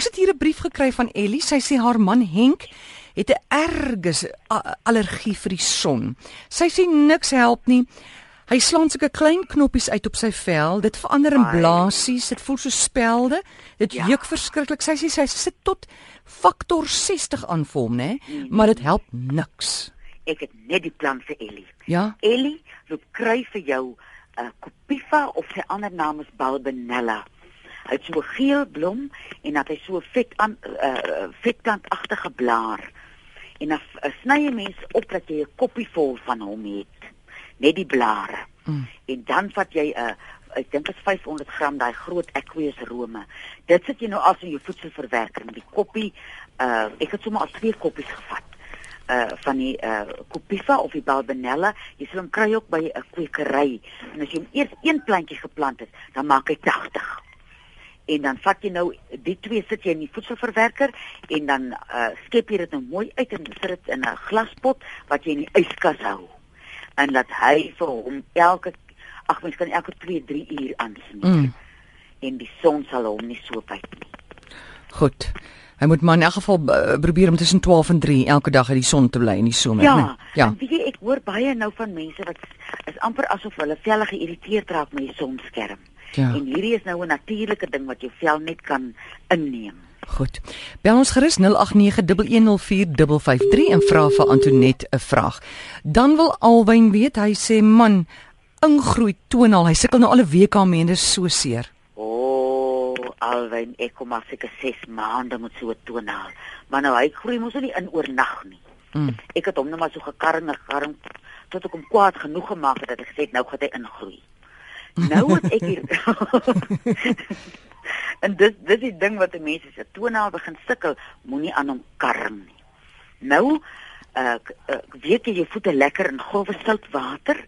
Ons het hier 'n brief gekry van Ellie. Sy sê haar man Henk het 'n erge allergie vir die son. Sy sê niks help nie. Hy slaan sulke klein knoppies uit op sy vel. Dit verander in blaasies. Dit voel so spelde. Dit ja. juk verskriklik. Sy sê sy sit tot faktor 60 aan vir hom, né? Nee, maar dit help niks. Ek het net die plan vir Ellie. Ja. Ellie, loop kry vir jou 'n uh, Copifa of sy ander naam is Balbenella. Hy het so geel blom en dat hy so vet aan uh, vetplantagtige blaar. En dan uh, sny jy mens op dat jy 'n koppie vol van hom het. Net die blare. Mm. En dan vat jy 'n uh, ek dink dit is 500 gram daai groot aqueous rome. Dit sit jy nou as in jou voedselverwerker met die koppie. Uh ek het sommer al twee koppies gevat uh van die uh Copifa of die Balbenella. Jy sal hom kry ook by 'n kwekery. En as jy hom eers een plantjie geplant het, dan maak hy 80. En dan vat jy nou die twee sit jy in die voedselverwerker en dan uh skep jy dit nou mooi uit en sit dit in 'n glaspot wat jy in die yskas hou. En laat hy vir hom elke ag mens kan elke 2, 3 uur aansien. Mm. En die son sal hom nie so byt nie. Goed. Hy moet maar in elk geval uh, probeer om tussen 12 en 3 elke dag in die son te bly in die somer, ja, nee. Ja. Weet jy, ek hoor baie nou van mense wat is amper asof hulle velle geïrriteerd raak met die sonskerm. Ja. En hierdie is nou 'n natuurlike ding wat jou vel net kan inneem. Goed. Bel ons gerus 0891104553 en vra vir Antonet 'n vraag. Dan wil Alwyn weet, hy sê man, ingroei toon al, hy sukkel nou al 'n week daarmee en dit is so seer alwyn ek kom as ek 6 maande moet so toenaal. Maar nou hy groei mos nie in oornag nie. Mm. Ek het hom net maar so gekarring en gekarring tot ek hom kwaad genoeg gemaak het dat ek gesê het nou gaan hy ingroei. Nou het ek hier En dis dis die ding wat mense se toenaal begin sukkel, moenie aan hom karring nie. Nou ek uh, uh, weet jy jou voete lekker in gouwe sout water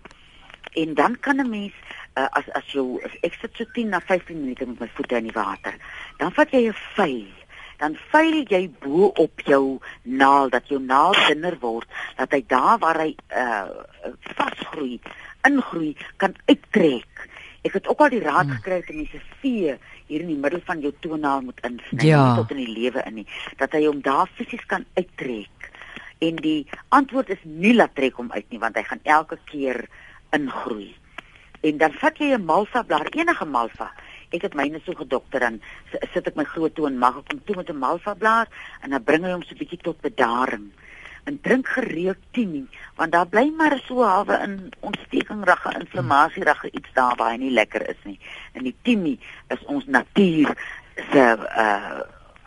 en dan kan 'n mens uh, as as jou as ek sit so 10 na 15 minute met my voete in die water, dan vat jy 'n vuil. Dan vuil jy bo op jou naal dat jou naal dunner word, dat hy daar waar hy uh vasgroei, ingroei kan uittrek. Ek het ook al die raad hmm. gekry dat mense vee hier in die middel van jou toenaal moet insny ja. tot in die lewe in nie, dat hy hom daar fisies kan uittrek. En die antwoord is nie laat trek hom uit nie want hy gaan elke keer ingroei en dan vat jy 'n malva blaar, enige malva. Ek het myne so gedokter dan sit ek my groot toe en mag ek kom toe met 'n malva blaar en dan bring hy hom so 'n bietjie tot bedaring. En drink gereeld tini, want daar bly maar so halwe in ontsteking ragge inflammasie ragge iets daar waar hy nie lekker is nie. En die tini is ons natuur se uh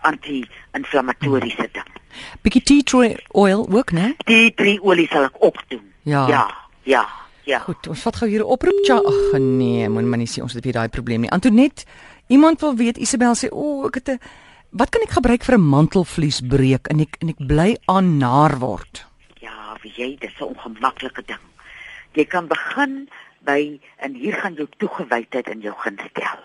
anti-inflammatoriese ding. Bietjie tea tree oil ook, né? Tea tree olie sal ek ook doen. Ja. Ja. Ja. Ja. Goed, ons vat gou hier 'n oproep. Ja, ag nee, moet maar nie sê ons het weer daai probleem nie. Antonet, iemand wil weet, Isabel sê, "O, oh, ek het 'n wat kan ek gebruik vir 'n mantelvliesbreek en ek en ek bly aan naar word?" Ja, jy, dis 'n ongemaklike ding. Jy kan begin by en hier gaan jou toegewydheid in jou gunstel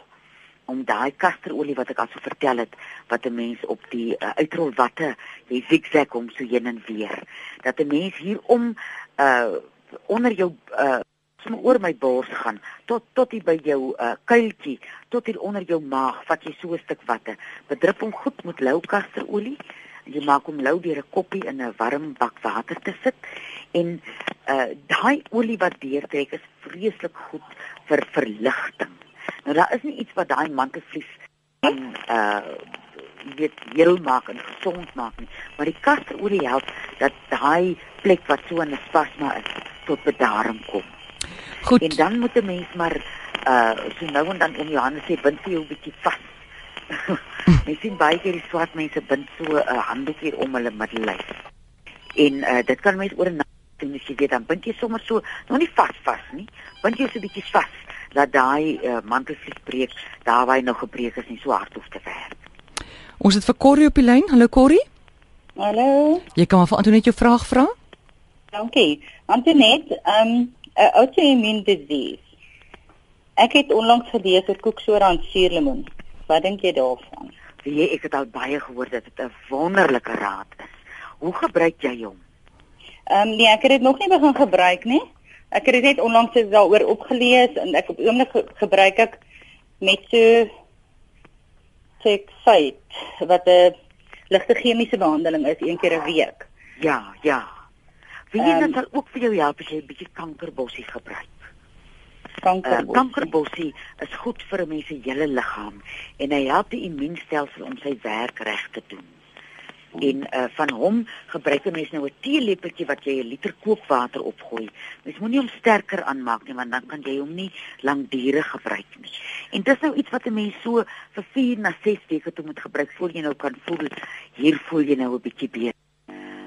om daai kasterolie wat ek al so vertel het wat 'n mens op die uh, uitrolwatte jy zigzag om so heen en weer dat 'n mens hier om uh onder jou uh sommer oor my bors gaan tot tot hier by jou uh kuiltjie tot hier onder jou maag vat jy so 'n stuk watte bedrup hom goed met lou kasterolie en jy maak hom lou deur 'n koppie in 'n warm bak water te sit en uh daai olie wat deurtrek is vreeslik goed vir verligting nou daar is nie iets wat daai mantelvlies kan uh weet heel maak en gesond maak nie maar die kasterolie help dat daai plek wat so 'n spasma is tot bedaring kom. Goed. En dan moet 'n mens maar uh so nou en dan om Johannes sê bind vir jou 'n bietjie vas. Jy sien baie keer die swart mense bind so 'n uh, handdoekie om hulle middellyf. En uh dit kan mens oor 'n nag doen as jy weet dan bind jy sommer so nog nie vas vas nie. Bind jy so 'n bietjie vas dat daai uh, mantelvlies breek daar waar hy nou gebreek is nie so hard hoef te werk. Ons het vir Corrie op die lyn. Hallo Corrie. Hallo. Jy kan maar vir Antoinette jou vraag vra. Dankie. Antoinette, ehm um, 'n autoimmune disease. Ek het onlangs gelees oor koeksora en suurlemoen. Wat dink jy daarvan? Wie jy ek het al baie gehoor dat dit 'n wonderlike raad is. Hoe gebruik jy hom? Ehm um, nee, ek het dit nog nie begin gebruik nie. Ek het dit net onlangs daaroor opgelees en ek op oomblik ge gebruik ek met so methotrexate wat 'n ligte chemiese behandeling is een keer 'n week. Ja, ja. Wie um, dit sal ook vir jou help as jy 'n bietjie kankerbossie gebruik. Uh, Kankerbossie. kankerbossie is goed vir 'n mens se hele liggaam en hy help die immuunstelsel om sy werk reg te doen. En uh, van hom gebruik 'n mens nou 'n teelepeltjie wat jy 'n liter kookwater opgooi. Mens moenie hom sterker aanmaak nie want dan kan jy hom nie lankdurig gebruik nie. En dis nou iets wat 'n mens so vir 4 na 6 weke toe moet gebruik voor jy nou kan voel hier voel jy nou 'n bietjie beter.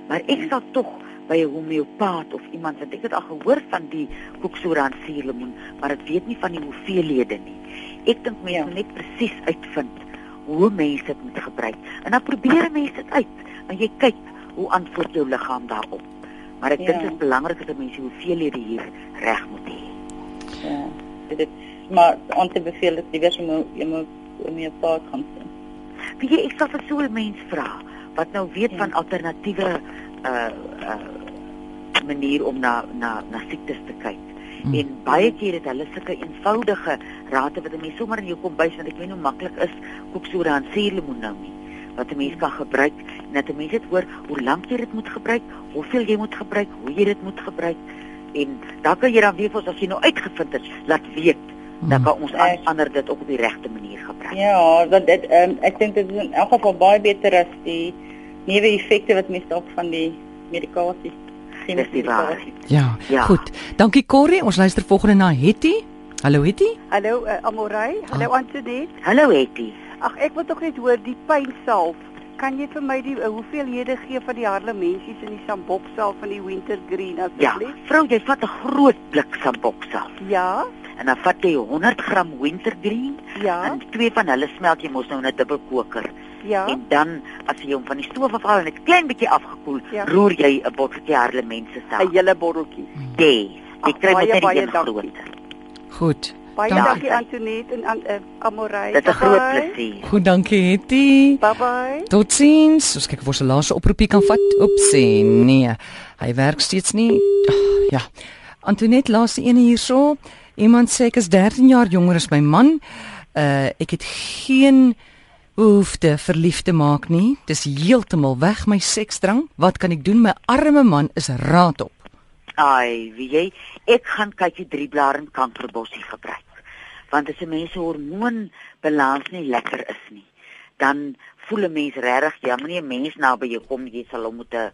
Maar ek sal tog by 'n homeopaat of iemand wat ek het al gehoor van die koeksora en suurlemoen, maar ek weet nie van die hoeveelhede nie. Ek dink mense Ja. moet net presies uitvind hoe mense dit moet gebruik. En dan probeer mense dit uit en jy kyk hoe antwoord jou liggaam daarop. Maar ek Ja. dink dit is belangrik dat mense hoeveelhede hier reg moet hê. Ja. Dit is maar aan te beveel dat jy moet jy moet om jou paad gaan sien. Jy, ek sal vir so 'n mens vra wat nou weet Ja. van alternatiewe uh uh manier om na na na siektes te kyk. Mm. En baie keer het hulle sulke eenvoudige rade wat 'n mens sommer in jou kombuis want ek weet hoe maklik is koeksoda en suurlemoen nou nie wat 'n mens kan gebruik en dat 'n mens dit hoor hoe lank jy dit moet gebruik, hoeveel jy moet gebruik, hoe jy dit moet gebruik en dan kan jy dan weer vir ons as jy nou uitgevind het, laat weet dan Mm. kan ons aan ander dit ook op die regte manier gebruik. Ja, want dit ehm um, ek dink dit is in elk geval baie beter as die neeweffekte wat mense dalk van die medikasie sien. Dis die waarheid. Ja. Ja. Goed. Dankie Corrie. Ons luister volgende na Hetty. Hallo Hetty. Hallo uh, Amorey, hallo Ah. Antoinette. Hallo Hetty. Ag ek wil tog net hoor die pynsalf. Kan jy vir my die uh, hoeveelhede gee van die harlemensies en die samboksalf van die wintergreen Ja, asseblief? vrou, jy vat 'n groot blik samboksalf Ja. en dan vat jy 100 gram wintergreen Ja. en twee van hulle smelt jy mos nou in 'n dubbelkoker. Ja. En dan as jy hom van die stoof afhaal en dit klein bietjie afgekoel, Ja. roer jy 'n botteltjie harlemense 'n saam. hele botteltjie. Yes. Jy kry mos baie, net baie een dankie. groot. Goed. Baie Dankie. dankie Antoinette en an, uh, Amorey. Dit is 'n groot plesier. Goed, dankie Hetty. Bye bye. Totsiens. Ons kyk of ons 'n laaste oproepie kan vat. Oepsie, nee. Hy werk steeds nie. Ag, ja. Antoinette laaste ene hierso. Iemand sê ek is 13 jaar jonger as my man. Uh ek het geen behoefte verlief te maak nie. Dis heeltemal weg my seksdrang. Wat kan ek doen? My arme man is raad op. Ai, wie jy, ek gaan kykie drie blare en kankerbossie gebruik. Want as 'n mens se hormoonbalans nie lekker is nie, dan voel 'n mens regtig jammer nie 'n mens naby jou kom jy sal hom moet 'n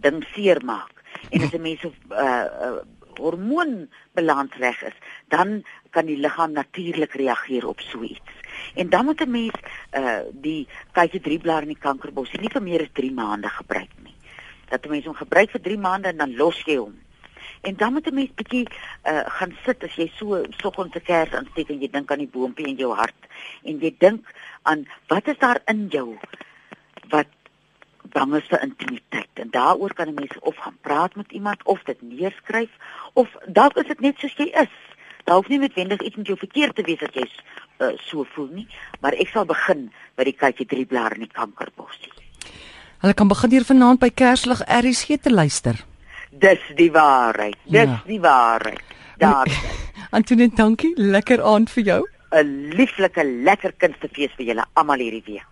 ding seermaak. En as 'n mens se uh, uh, hormoonbalans reg is, dan kan die liggaam natuurlik reageer op so iets. En dan moet 'n mens uh die kykie drie blare en die kankerbossie nie vir meer as 3 maande gebruik nie dat 'n mens hom gebruik vir 3 maande en dan los jy hom. En dan moet 'n mens bietjie uh gaan sit as jy so soggens 'n kers aansteek en jy dink aan die boontjie in jou hart en jy dink aan wat is daar in jou wat bang is vir intimiteit. En daaroor kan 'n mens of gaan praat met iemand of dit neerskryf of dalk is dit net soos jy is. Daar hoef nie noodwendig iets met jou verkeerd te wees dat jy uh, so voel nie, maar ek sal begin by die kykie drie blare en die kankerbossie. Hulle kan begin hier vanaand by Kerslig RSG te luister. Dis die waarheid. Dis Ja. die waarheid. Daar Antoinette, dankie. Lekker aand vir jou. 'n lieflike lekker kunstefees vir julle almal hierdie week.